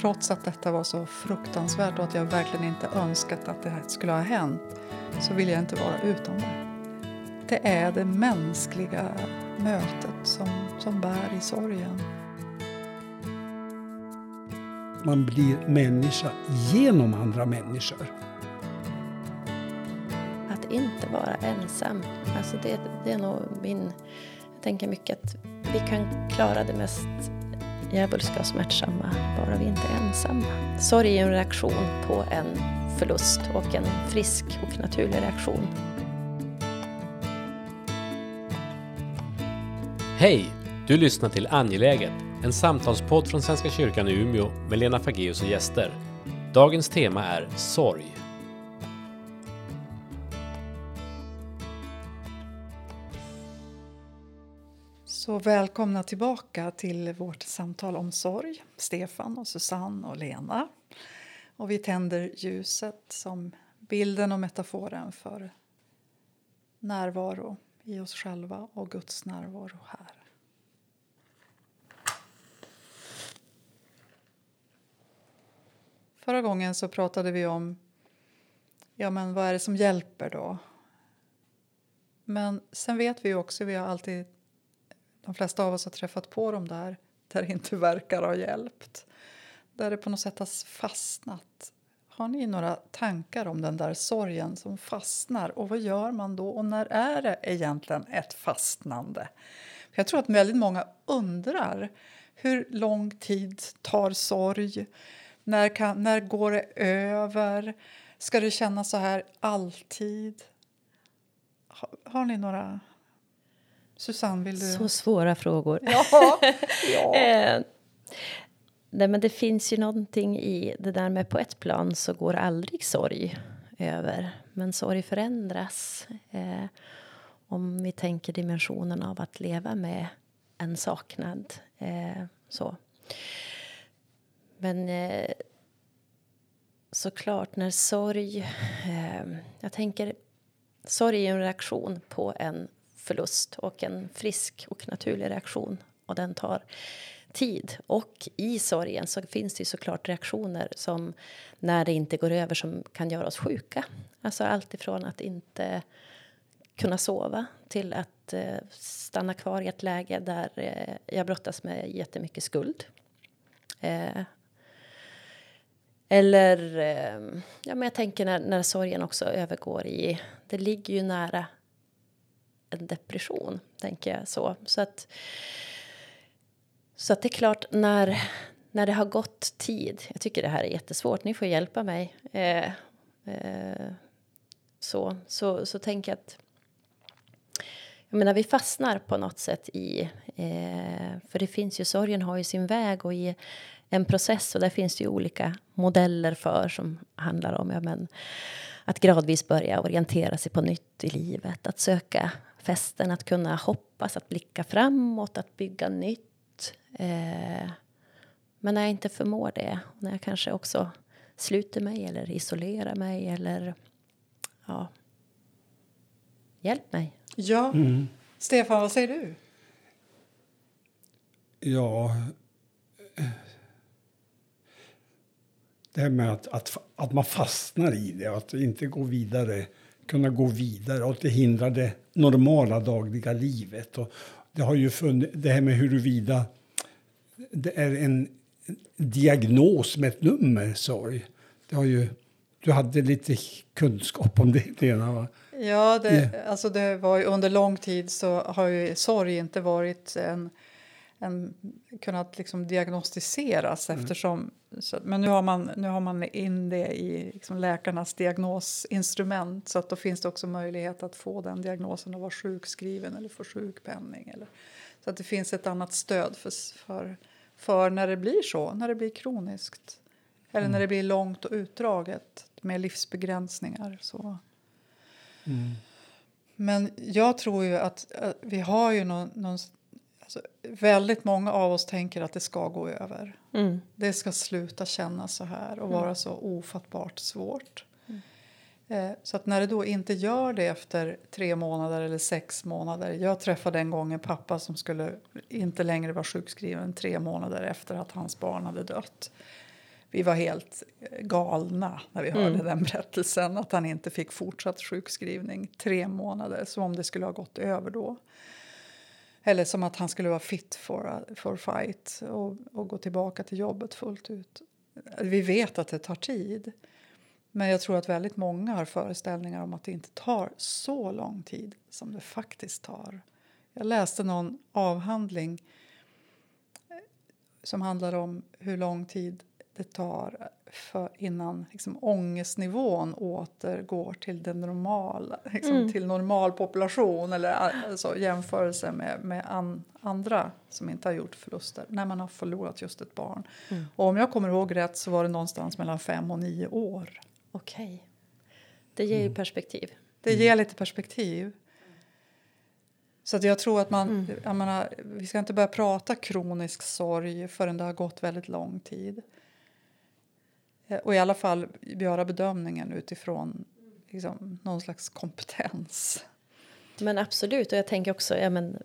trots att detta var så fruktansvärt och att jag verkligen inte önskat att det här skulle ha hänt så vill jag inte vara utan det. Det är det mänskliga mötet som, som bär i sorgen. Man blir människa genom andra människor. Att inte vara ensam, alltså det, det är nog min... Jag tänker mycket att vi kan klara det mest djävulska och smärtsamma bara vi inte är ensamma. Sorg är en reaktion på en förlust och en frisk och naturlig reaktion. Hej! Du lyssnar till Angeläget, en samtalspodd från Svenska kyrkan i Umeå med Lena Fageus och gäster. Dagens tema är sorg. Så välkomna tillbaka till vårt samtal om sorg, Stefan och Susanne och Lena. Och vi tänder ljuset som bilden och metaforen för närvaro i oss själva och Guds närvaro här. Förra gången så pratade vi om ja, men vad är det som hjälper då. Men sen vet vi också, vi har alltid, de flesta av oss har träffat på dem där, där det inte verkar ha hjälpt. Där det på något sätt har fastnat. Har ni några tankar om den där sorgen som fastnar och vad gör man då och när är det egentligen ett fastnande? jag tror att väldigt många undrar hur lång tid tar sorg? När, kan, när går det över? Ska det kännas så här alltid? Har, har ni några... Susanne, vill du... Så svåra frågor. Ja. ja. eh, nej, men det finns ju någonting i det där med på ett plan så går aldrig sorg över. Men sorg förändras. Eh, om vi tänker dimensionen av att leva med en saknad. Eh, så. Men eh, såklart, när sorg... Eh, jag tänker, sorg är en reaktion på en förlust och en frisk och naturlig reaktion. Och den tar tid. Och i sorgen så finns det ju såklart reaktioner som när det inte går över som kan göra oss sjuka. Alltså allt ifrån att inte kunna sova till att eh, stanna kvar i ett läge där eh, jag brottas med jättemycket skuld. Eh, eller, eh, ja, men jag tänker när, när sorgen också övergår i... Det ligger ju nära en depression, tänker jag. Så, så, att, så att det är klart, när, när det har gått tid... Jag tycker det här är jättesvårt, ni får hjälpa mig. Eh, eh, så, så, så tänker jag att... Jag menar, vi fastnar på något sätt i... Eh, för det finns ju, sorgen har ju sin väg och i en process och där finns det ju olika modeller för som handlar om ja, men, att gradvis börja orientera sig på nytt i livet, att söka fästen, att kunna hoppas, att blicka framåt, att bygga nytt. Eh, men när jag inte förmår det, när jag kanske också sluter mig eller isolerar mig eller ja, hjälp mig. Ja, mm. Stefan, vad säger du? Ja, det här med att, att, att man fastnar i det, att inte gå vidare, kunna gå vidare och att det hindrar det normala dagliga livet. Och det har ju funnits, det här med huruvida det är en diagnos med ett nummer, sorg. Det har ju, du hade lite kunskap om det, Lena, va? Ja, det, yeah. alltså det var under lång tid så har ju sorg inte varit en en, kunnat liksom diagnostiseras. Mm. Eftersom, så, men nu har, man, nu har man in det i liksom läkarnas diagnosinstrument så att då finns det också möjlighet att få den diagnosen och vara sjukskriven eller få sjukpenning. Eller, så att det finns ett annat stöd för, för, för när det blir så, när det blir kroniskt. Eller mm. när det blir långt och utdraget med livsbegränsningar. Så. Mm. Men jag tror ju att, att vi har ju någon, någon Alltså, väldigt många av oss tänker att det ska gå över. Mm. Det ska sluta kännas så här och vara mm. så ofattbart svårt. Mm. Eh, så att när det då inte gör det efter tre månader eller sex månader. Jag träffade en gång en pappa som skulle inte längre vara sjukskriven tre månader efter att hans barn hade dött. vi var helt galna när vi hörde den berättelsen. Att han inte fick fortsatt sjukskrivning tre månader, som om det skulle ha gått över då. Eller som att han skulle vara fit for, uh, for fight och, och gå tillbaka till jobbet fullt ut. Vi vet att det tar tid. Men jag tror att väldigt många har föreställningar om att det inte tar så lång tid som det faktiskt tar. Jag läste någon avhandling eh, som handlade om hur lång tid det tar för innan liksom, ångestnivån återgår till den normala, liksom, mm. till normal population eller alltså, jämförelse med, med an, andra som inte har gjort förluster när man har förlorat just ett barn. Mm. Och om jag kommer ihåg rätt så var det någonstans mellan fem och nio år. Okej. Okay. Det ger ju mm. perspektiv. Det ger lite perspektiv. Så att jag tror att man, mm. jag menar, vi ska inte börja prata kronisk sorg förrän det har gått väldigt lång tid. Eh, och i alla fall göra bedömningen utifrån liksom, någon slags kompetens. Men absolut, och jag tänker också ja, men,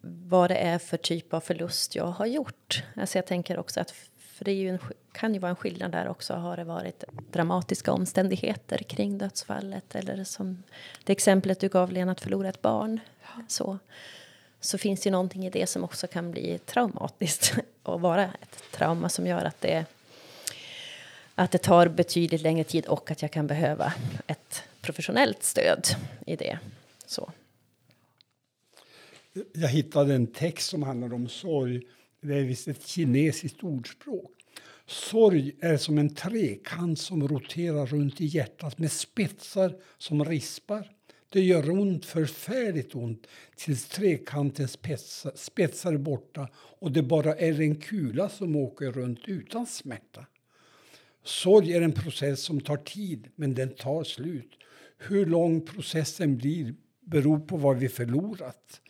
vad det är för typ av förlust jag har gjort. Alltså jag tänker också att för det ju en, kan ju vara en skillnad där också. Har det varit dramatiska omständigheter kring dödsfallet eller som det exemplet du gav Lena att förlora ett barn. Så, så finns det ju någonting i det som också kan bli traumatiskt och vara ett trauma som gör att det att det tar betydligt längre tid och att jag kan behöva ett professionellt stöd i det. Så. Jag hittade en text som handlar om sorg. Det är visst ett kinesiskt ordspråk. Sorg är som en trekant som roterar runt i hjärtat med spetsar som rispar. Det gör ont, förfärligt ont, tills trekantens spetsar, spetsar är borta och det bara är en kula som åker runt utan smärta. Sorg är en process som tar tid, men den tar slut. Hur lång processen blir beror på vad vi förlorat.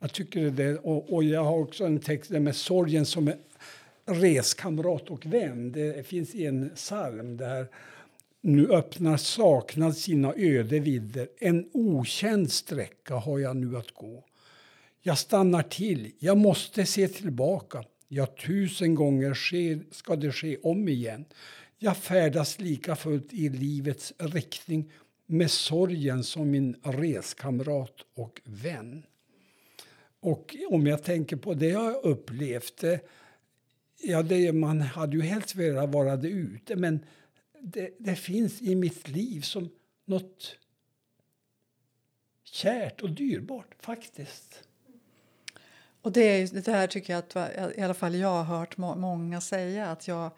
Jag tycker det, och, och jag har också en text där med sorgen som reskamrat och vän. Det finns i en psalm där nu öppnar saknad sina öde vidder. En okänd sträcka har jag nu att gå. Jag stannar till, jag måste se tillbaka. Ja, tusen gånger sker, ska det ske om igen. Jag färdas lika fullt i livets riktning med sorgen som min reskamrat och vän. Och om jag tänker på det jag upplevde, ja, det, man hade ju helst velat vara det ute, men det, det finns i mitt liv som något kärt och dyrbart, faktiskt. Och det, är, det här tycker jag att i alla fall jag har hört många säga att jag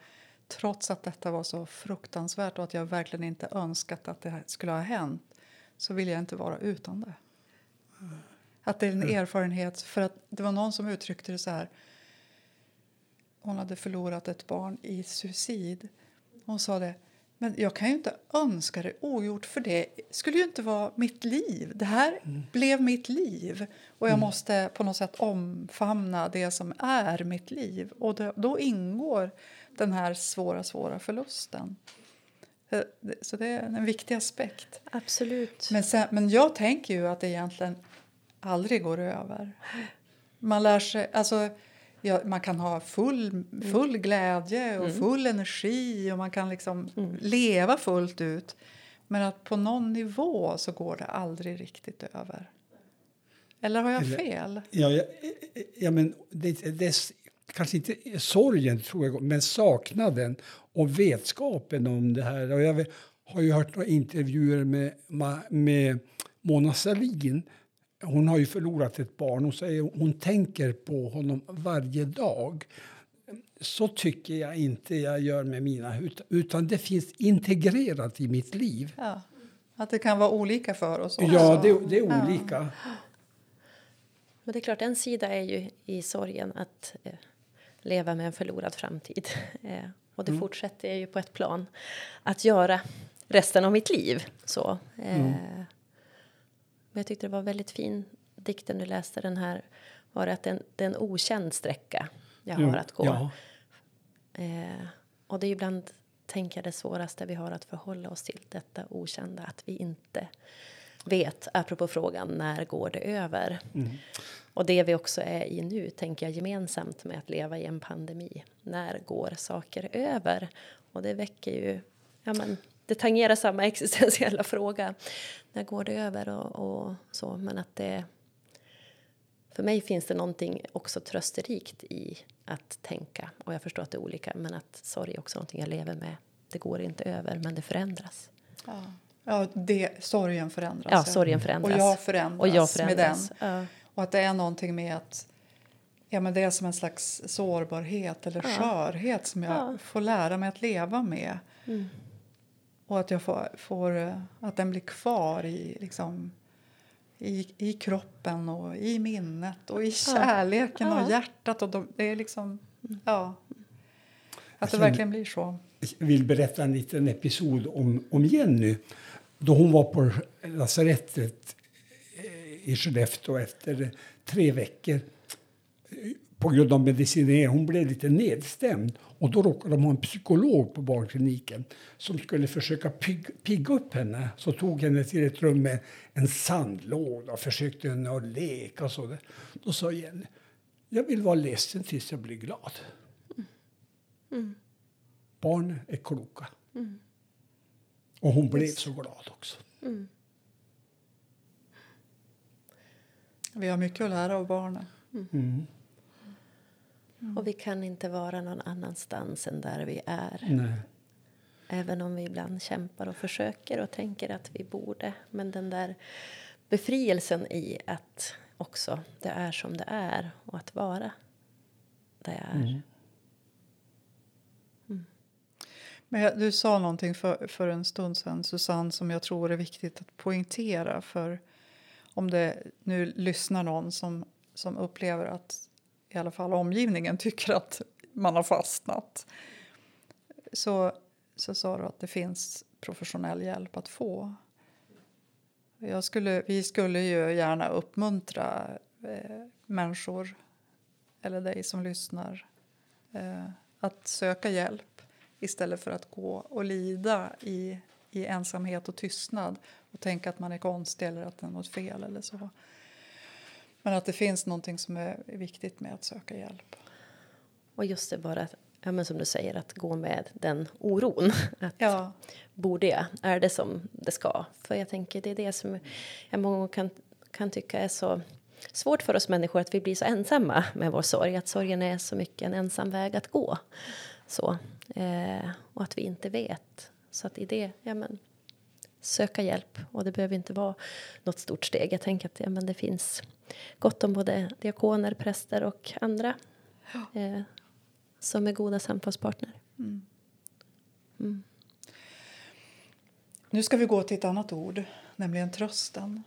trots att detta var så fruktansvärt och att jag verkligen inte önskat att det skulle ha hänt så vill jag inte vara utan det. Att det är en mm. erfarenhet, för att det var någon som uttryckte det så här. Hon hade förlorat ett barn i suicid. Hon sa det, men jag kan ju inte önska det ogjort för det skulle ju inte vara mitt liv. Det här mm. blev mitt liv och jag mm. måste på något sätt omfamna det som är mitt liv. Och det, då ingår den här svåra, svåra förlusten. Eh, så det är en viktig aspekt. Absolut. Men, sen, men jag tänker ju att det egentligen aldrig går över. Man lär sig... Alltså, ja, man kan ha full, full glädje och mm. full energi och man kan liksom mm. leva fullt ut. Men att på någon nivå så går det aldrig riktigt över. Eller har jag fel? Ja, ja, ja men det, det, kanske inte sorgen, tror jag, men saknaden och vetskapen om det här. Och jag har ju hört några intervjuer med, med Mona Sahlin. Hon har ju förlorat ett barn. Hon säger hon tänker på honom varje dag. Så tycker jag inte jag gör med mina, utan det finns integrerat i mitt liv. Ja, att det kan vara olika för oss också. Ja, det, det är olika. Ja. Men det är klart, en sida är ju i sorgen att eh, leva med en förlorad framtid. Eh, och det mm. fortsätter jag ju på ett plan att göra resten av mitt liv. Så, eh, mm. Men jag tyckte det var väldigt fin dikten du läste den här var det att det är en okänd sträcka jag har att gå. Ja. Eh, och det är ibland tänker jag det svåraste vi har att förhålla oss till detta okända att vi inte vet, apropå frågan när går det över? Och det vi också är i nu, tänker jag gemensamt med att leva i en pandemi. När går saker över? Och det väcker ju, ja men det tangerar samma existentiella fråga. När går det över och, och så, men att det för mig finns det någonting också trösterikt i att tänka, och jag förstår att det är olika, men att sorg är också någonting jag lever med. Det går inte över, men det förändras. Ja, ja det, sorgen förändras. Ja, sorgen förändras. Och jag förändras, Och jag förändras. med den. Ja. Och att det är någonting med att ja, men det är som en slags sårbarhet eller Ja. skörhet som jag Ja. får lära mig att leva med. Mm. Och att, jag får, får, eh, att den blir kvar i, liksom, i, i kroppen och i minnet och i kärleken Ja. och hjärtat. Och de, det är liksom, ja. Att det känner- verkligen blir så. Jag vill berätta en liten episod om, om Jenny. Då hon var på lasarettet eh, i Skellefteå efter tre veckor eh, på grund av medicinering. Hon blev lite nedstämd och då råkade de ha en psykolog på barnkliniken som skulle försöka pigg, pigga upp henne. Så tog henne till ett rum med en sandlåda och försökte henne att leka och så. där. Då sa Jenny, jag vill vara ledsen tills jag blir glad. Barn är kloka. Och hon blev så glad också. Vi har mycket att lära av barnen. Mm. Och vi kan inte vara någon annanstans än där vi är. Nej. Även om vi ibland kämpar och försöker och tänker att vi borde. Men den där befrielsen i att också det är som det är och att vara det är. Men jag, du sa någonting för, för en stund sedan, Susanne, som jag tror är viktigt att poängtera. För om det nu lyssnar någon som, som upplever att i alla fall omgivningen tycker att man har fastnat så, så sa du att det finns professionell hjälp att få. Jag skulle, vi skulle ju gärna uppmuntra eh, människor, eller dig som lyssnar eh, att söka hjälp istället för att gå och lida i, i ensamhet och tystnad och tänka att man är konstig eller att det är något fel eller så. Men att det finns någonting som är viktigt med att söka hjälp. Och just det bara, ja, men som du säger, att gå med den oron. Att Ja, borde jag? Är det som det ska? För jag tänker det är det som jag många gånger kan, kan tycka är så svårt för oss människor att vi blir så ensamma med vår sorg. Att sorgen är så mycket en ensam väg att gå. Så, eh, och att vi inte vet. Så att i det, ja men söka hjälp. Och det behöver inte vara något stort steg. Jag tänker att ja, men det finns gott om både diakoner, präster och andra eh, som är goda samtalspartner. nu ska vi gå till ett annat ord, nämligen trösten.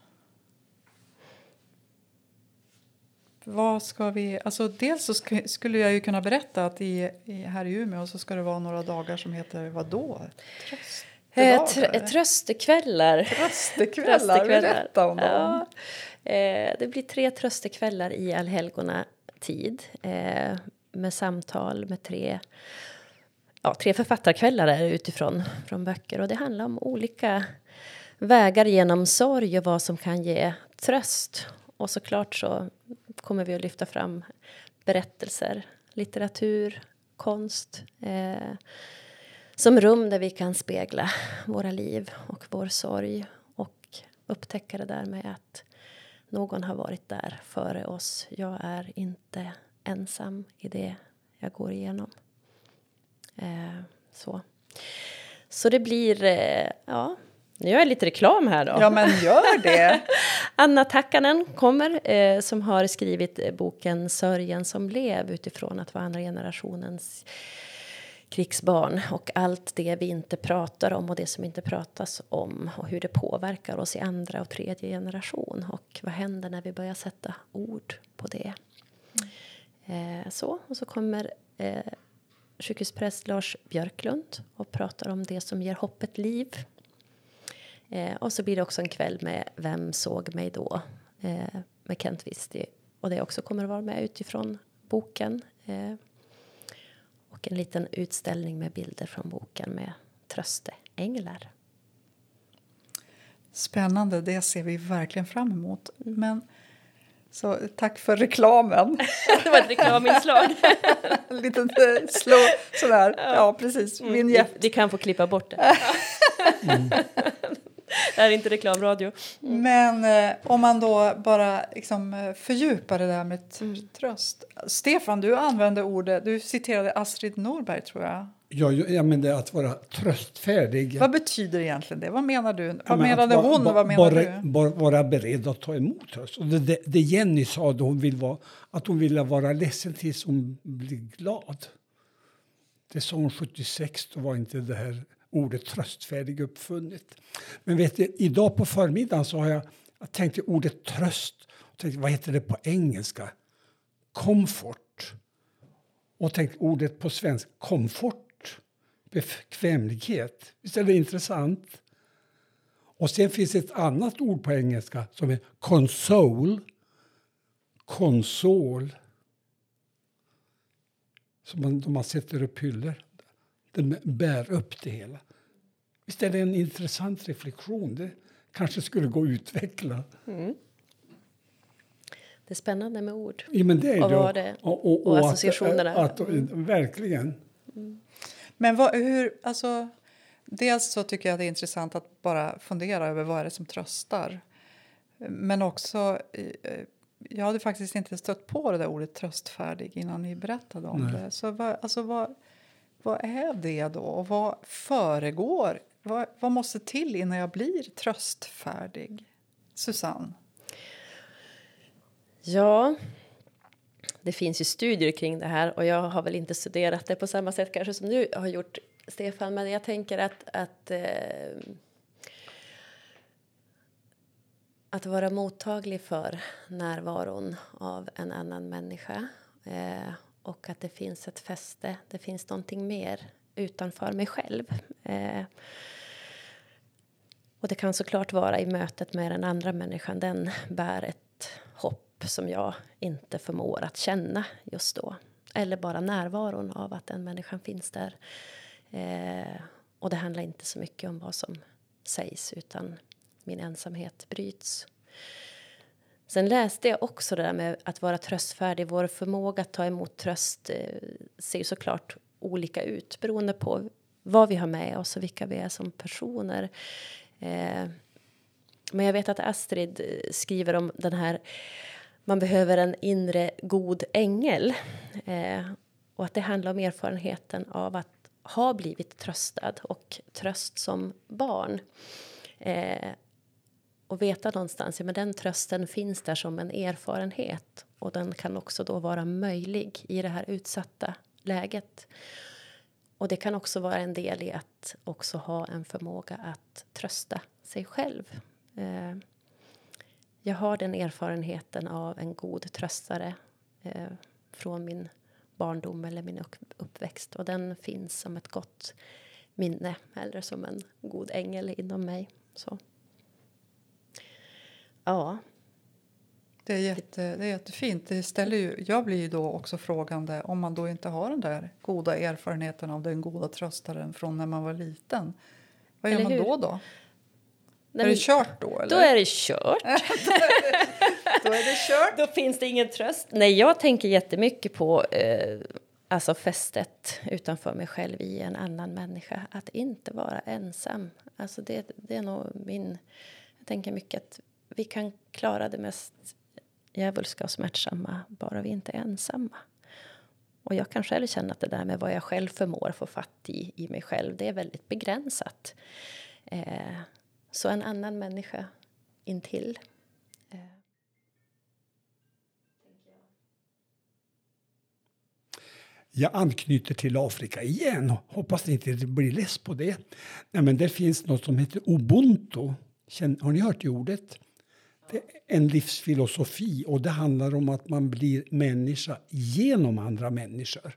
Vad ska vi... Alltså dels så sk- skulle jag ju kunna berätta att i, i, här i Umeå så ska det vara några dagar som heter vad då? Eh, Tröstedagar? tr- tröstekvällar. Tröstekvällar, berätta om dem. Ja. Eh, det blir tre tröstekvällar i allhelgona tid eh, med samtal med tre, ja, tre författarkvällar är utifrån från böcker. Och det handlar om olika vägar genom sorg och vad som kan ge tröst. Och såklart så kommer vi att lyfta fram berättelser, litteratur, konst. Eh, som rum där vi kan spegla våra liv och vår sorg och upptäcka det där med att någon har varit där före oss. Jag är inte ensam i det jag går igenom. Eh, så. så det blir, eh, ja, nu gör jag lite reklam här då. Ja, men gör det! Anna Takkanen kommer, eh, som har skrivit eh, boken Sörjen som blev utifrån att vara andra generationens krigsbarn och allt det vi inte pratar om och det som inte pratas om och hur det påverkar oss i andra och tredje generation och vad händer när vi börjar sätta ord på det. Eh, så, och så kommer eh, sjukhuspräst Lars Björklund och pratar om det som ger hoppet liv. Eh, och så blir det också en kväll med Vem såg mig då? Eh, med Kent Wisti. Och det också kommer att vara med utifrån boken. Eh, och en liten utställning med bilder från boken med trösteänglar. Spännande, det ser vi verkligen fram emot. Men, så tack för reklamen. det var ett reklaminslag. En liten eh, slå, sådär. Ja, precis. Mm, Vignett. ni, ni kan få klippa bort det. det här är inte reklamradio. Men eh, om man då bara liksom, eh, fördjupar det där med tr- tröst. Stefan, du använde ordet, du citerade Astrid Norberg tror jag. Ja, jag menar att vara tröstfärdig. Vad betyder egentligen det? Vad menar du? Ja, Vad men att menade vara- hon? ba- Vad menar bara, du? Bara vara beredd att ta emot tröst. Och det, det, det Jenny sa, då hon vill vara, att hon ville vara ledsen tills hon blir glad. Det sa hon 76, då var inte det här ordet tröstfärdig uppfunnet. Men vet du, idag på förmiddagen så har jag, jag tänkte ordet tröst. Och tänkte, vad heter det på engelska? Comfort. Och tänkt ordet på svenska, komfort. Bekvämlighet. Visst är det intressant? Och sen finns ett annat ord på engelska som är console. Konsol. Som man, man sätter upp hyllor. Den bär upp det hela. Visst är det en intressant reflektion? Det kanske skulle gå att utveckla. Det är spännande med ord. Ja, men det är Och det. det- och, och att- associationerna. Att, att, verkligen. Men vad, hur, alltså, dels så tycker jag det är intressant att bara fundera över vad är det som tröstar. Men också, eh, jag hade faktiskt inte stött på det där ordet tröstfärdig innan ni berättade om Nej. det. Så vad, alltså vad, vad är det då? Och vad föregår? Vad, vad måste till innan jag blir tröstfärdig? Susanne? Ja, det finns ju studier kring det här och jag har väl inte studerat det på samma sätt kanske som du har gjort, Stefan. Men jag tänker att, att, eh, att vara mottaglig för närvaron av en annan människa eh, och att det finns ett fäste, det finns någonting mer utanför mig själv. Eh, och det kan såklart vara i mötet med den andra människan. Den bär ett hopp som jag inte förmår att känna just då. Eller bara närvaron av att den människan finns där. Eh, och det handlar inte så mycket om vad som sägs utan min ensamhet bryts. Sen läste jag också det där med att vara tröstfärdig. Vår förmåga att ta emot tröst eh, ser ju såklart olika ut beroende på vad vi har med oss och vilka vi är som personer. Eh, men jag vet att Astrid eh, skriver om den här man behöver en inre god ängel. Och att det handlar om erfarenheten av att ha blivit tröstad och tröst som barn. Och veta någonstans, ja men den trösten finns där som en erfarenhet. Och den kan också då vara möjlig i det här utsatta läget. Och det kan också vara en del i att också ha en förmåga att trösta sig själv. Eh, jag har den erfarenheten av en god tröstare eh, från min barndom eller min uppväxt. Och den finns som ett gott minne eller som en god ängel inom mig. Så. Ja, Det är, jätte, det är jättefint. Det ställer ju, jag blir ju då också frågande om man då inte har den där goda erfarenheten av den goda tröstaren från när man var liten. Vad gör Eller man hur? då? då? Nej, är det kört då? Eller? Då är det kört. då är det kört. Då finns det ingen tröst. Nej, jag tänker jättemycket på eh, alltså fästet utanför mig själv i en annan människa. Att inte vara ensam. Alltså det, det är nog min... Jag tänker mycket att vi kan klara det mest djävulska och smärtsamma bara vi inte är ensamma. Och jag kan själv känna att det där med vad jag själv förmår få fatt i, i mig själv, det är väldigt begränsat. Eh, så en annan människa intill Jag anknyter till Afrika igen. Hoppas ni inte blir less på det. Nej, men det finns något som heter ubuntu. Har ni hört det ordet? Det är en livsfilosofi och det handlar om att man blir människa genom andra människor.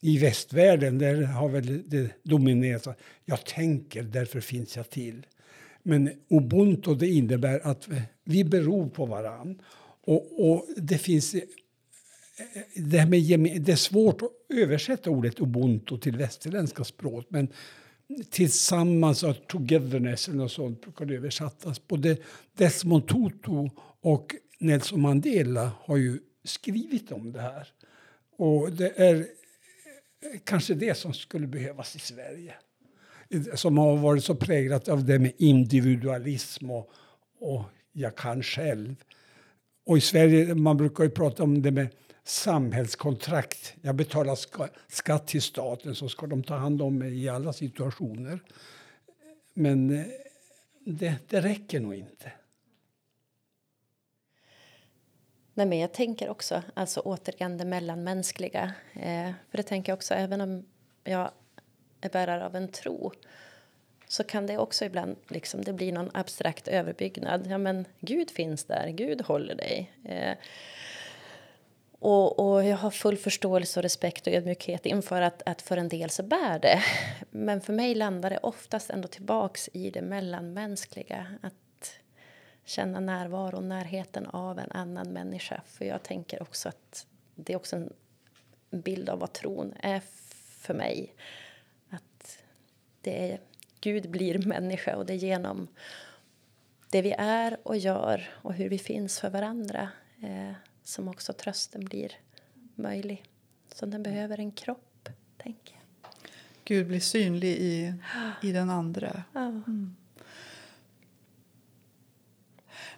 I västvärlden där har väl det dominerat att jag tänker, därför finns jag till. Men ubuntu det innebär att vi beror på varann. Och, och det finns eh, det, med, det är svårt att översätta ordet ubuntu till västerländska språk men tillsammans, och togetherness eller något sånt brukar det översättas. Både Desmond Tutu och Nelson Mandela har ju skrivit om det här. Och det är eh, kanske det som skulle behövas i Sverige. Eh, som har varit så präglat av det med individualism och, och jag kan själv. Och i Sverige man brukar ju prata om det med samhällskontrakt. Jag betalar skatt till staten så ska de ta hand om mig i alla situationer. Men eh, det, det räcker nog inte. Nej, men jag tänker också, alltså återigen det mellanmänskliga. Eh, för det tänker jag också, även om jag är bärare av en tro så kan det också ibland liksom, det blir någon abstrakt överbyggnad. Ja, men Gud finns där, Gud håller dig. Eh, och, och, jag har full förståelse och respekt och ödmjukhet inför att, att för en del så bär det. Men för mig landar det oftast ändå tillbaks i det mellanmänskliga. Att känna närvaro och närheten av en annan människa. För jag tänker också att det är också en bild av vad tron är för mig. Att det är, Gud blir människa och det är genom det vi är och gör och hur vi finns för varandra. Eh, som också trösten blir möjlig. Så den behöver en kropp, tänker jag. Gud blir synlig i, i den andra. Ja. Mm.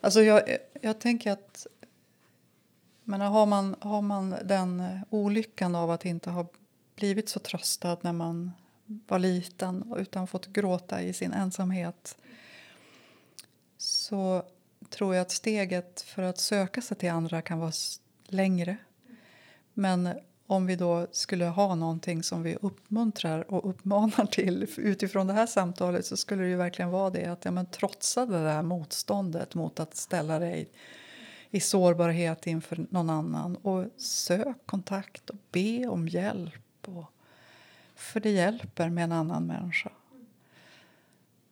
Alltså jag, jag tänker att men har, man, har man den olyckan av att inte ha blivit så tröstad när man var liten utan fått gråta i sin ensamhet så tror jag att steget för att söka sig till andra kan vara längre. Men om vi då skulle ha någonting som vi uppmuntrar och uppmanar till utifrån det här samtalet så skulle det ju verkligen vara det att ja, men trotsa det där motståndet mot att ställa dig i sårbarhet inför någon annan och sök kontakt och be om hjälp. Och, för det hjälper med en annan människa.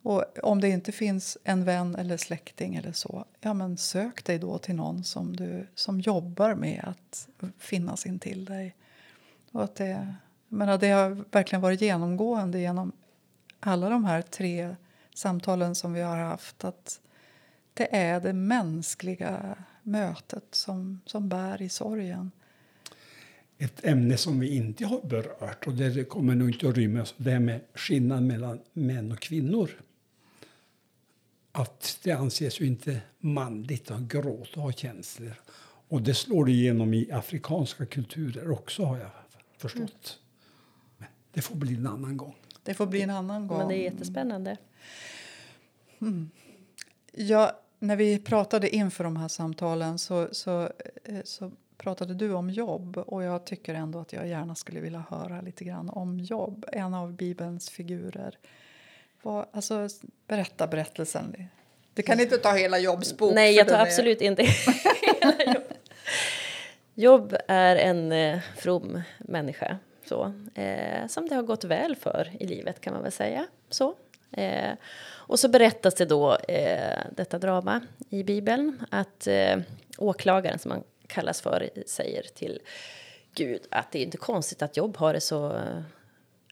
Och om det inte finns en vän eller släkting eller så, ja men sök dig då till någon som, du, som jobbar med att finnas intill dig. Och att det, menar, det har verkligen varit genomgående genom alla de här tre samtalen som vi har haft att det är det mänskliga mötet som, som bär i sorgen. Ett ämne som vi inte har berört, och det kommer nog inte att rymmas, det är med skillnaden mellan män och kvinnor att det anses ju inte manligt att gråta och ha känslor. Och det slår igenom i afrikanska kulturer också har jag förstått. Men det får bli en annan gång. Det får bli en annan gång. Men det är jättespännande. Mm. Ja, när vi pratade inför de här samtalen så, så, eh, så pratade du om jobb och jag tycker ändå att jag gärna skulle vilja höra lite grann om jobb. En av Bibelns figurer vad, alltså, berätta berättelsen. Du kan inte ta hela Jobbs bok. Nej, jag tar absolut är... inte hela jobb. Jobb är en eh, from människa så, eh, som det har gått väl för i livet kan man väl säga. Så. Eh, och så berättas det då, eh, detta drama i Bibeln, att eh, åklagaren som man kallas för säger till Gud att det är inte konstigt att Jobb har det så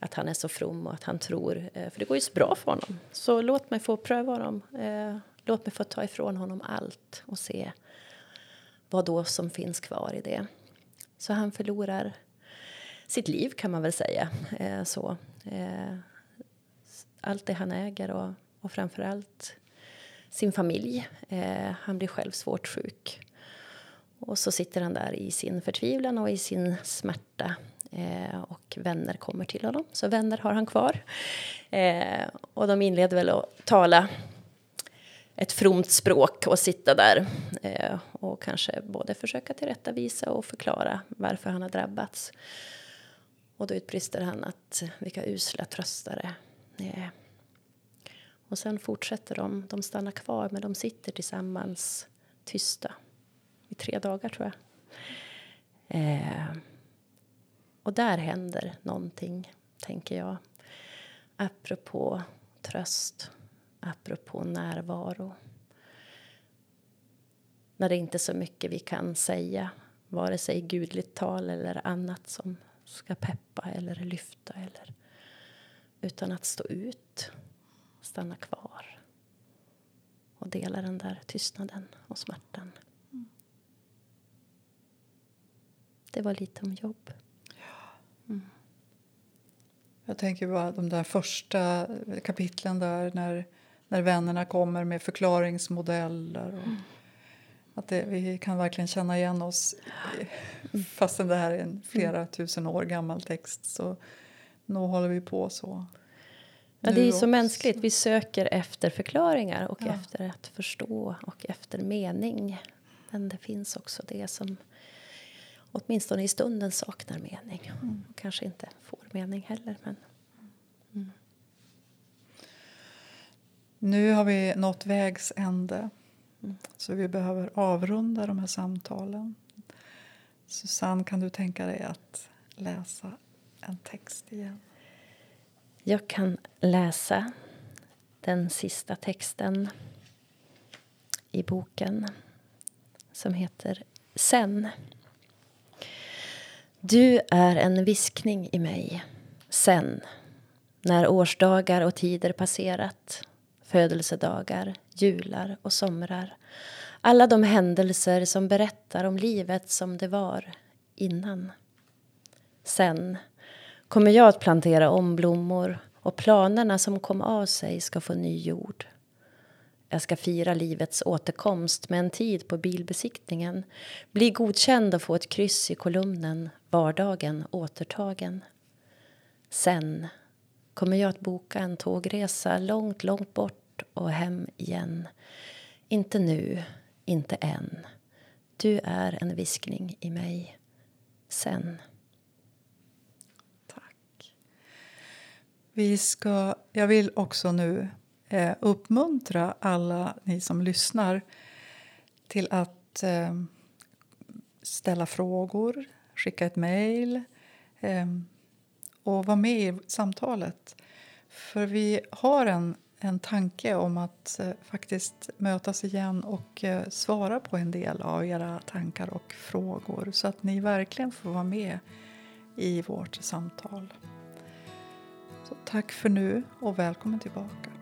att han är så from och att han tror, eh, för det går ju så bra för honom. Så låt mig få pröva honom. Eh, låt mig få ta ifrån honom allt och se vad då som finns kvar i det. Så han förlorar sitt liv kan man väl säga. Eh, så. Allt det han äger och, och framför allt sin familj. Han blir själv svårt sjuk. Och så sitter han där i sin förtvivlan och i sin smärta Eh, och vänner kommer till honom. Så vänner har han kvar. Eh, och de inleder väl att tala ett fromt språk och sitta där eh, och kanske både försöka tillrättavisa och förklara varför han har drabbats. Och då utbrister han att vilka usla tröstare. Eh, och sen fortsätter de. De stannar kvar, men de sitter tillsammans tysta i tre dagar, tror jag. Eh, och där händer någonting, tänker jag. Apropå tröst, apropå närvaro. När det inte är så mycket vi kan säga, vare sig gudligt tal eller annat som ska peppa eller lyfta eller utan att stå ut, stanna kvar och dela den där tystnaden och smärtan. Det var lite om jobb. Jag tänker bara de där första kapitlen där när, när vännerna kommer med förklaringsmodeller. Och Att det, vi kan verkligen känna igen oss fastän det här är en flera tusen år gammal text. Så nog håller vi på så. Ja, det är så också. mänskligt. Vi söker efter förklaringar och Ja. efter att förstå och efter mening. Men det finns också det som åtminstone i stunden saknar mening. Och kanske inte får mening heller. Men Nu har vi nått vägs ände. Så vi behöver avrunda de här samtalen. Susanne, kan du tänka dig att läsa en text igen? jag kan läsa den sista texten i boken som heter Sen. Du är en viskning i mig, sen när årsdagar och tider passerat födelsedagar, jular och somrar alla de händelser som berättar om livet som det var innan. Sen kommer jag att plantera om blommor och planerna som kom av sig ska få ny jord. Jag ska fira livets återkomst med en tid på bilbesiktningen bli godkänd och få ett kryss i kolumnen Vardagen återtagen. Sen kommer jag att boka en tågresa långt, långt bort och hem igen. Inte nu, inte än. Du är en viskning i mig. Sen. Tack. Vi ska, jag vill också nu eh, uppmuntra alla ni som lyssnar till att eh, ställa frågor, skicka ett mejl eh, och vara med i samtalet. För vi har en, en tanke om att eh, faktiskt mötas igen och eh, svara på en del av era tankar och frågor så att ni verkligen får vara med i vårt samtal. Så tack för nu och välkommen tillbaka.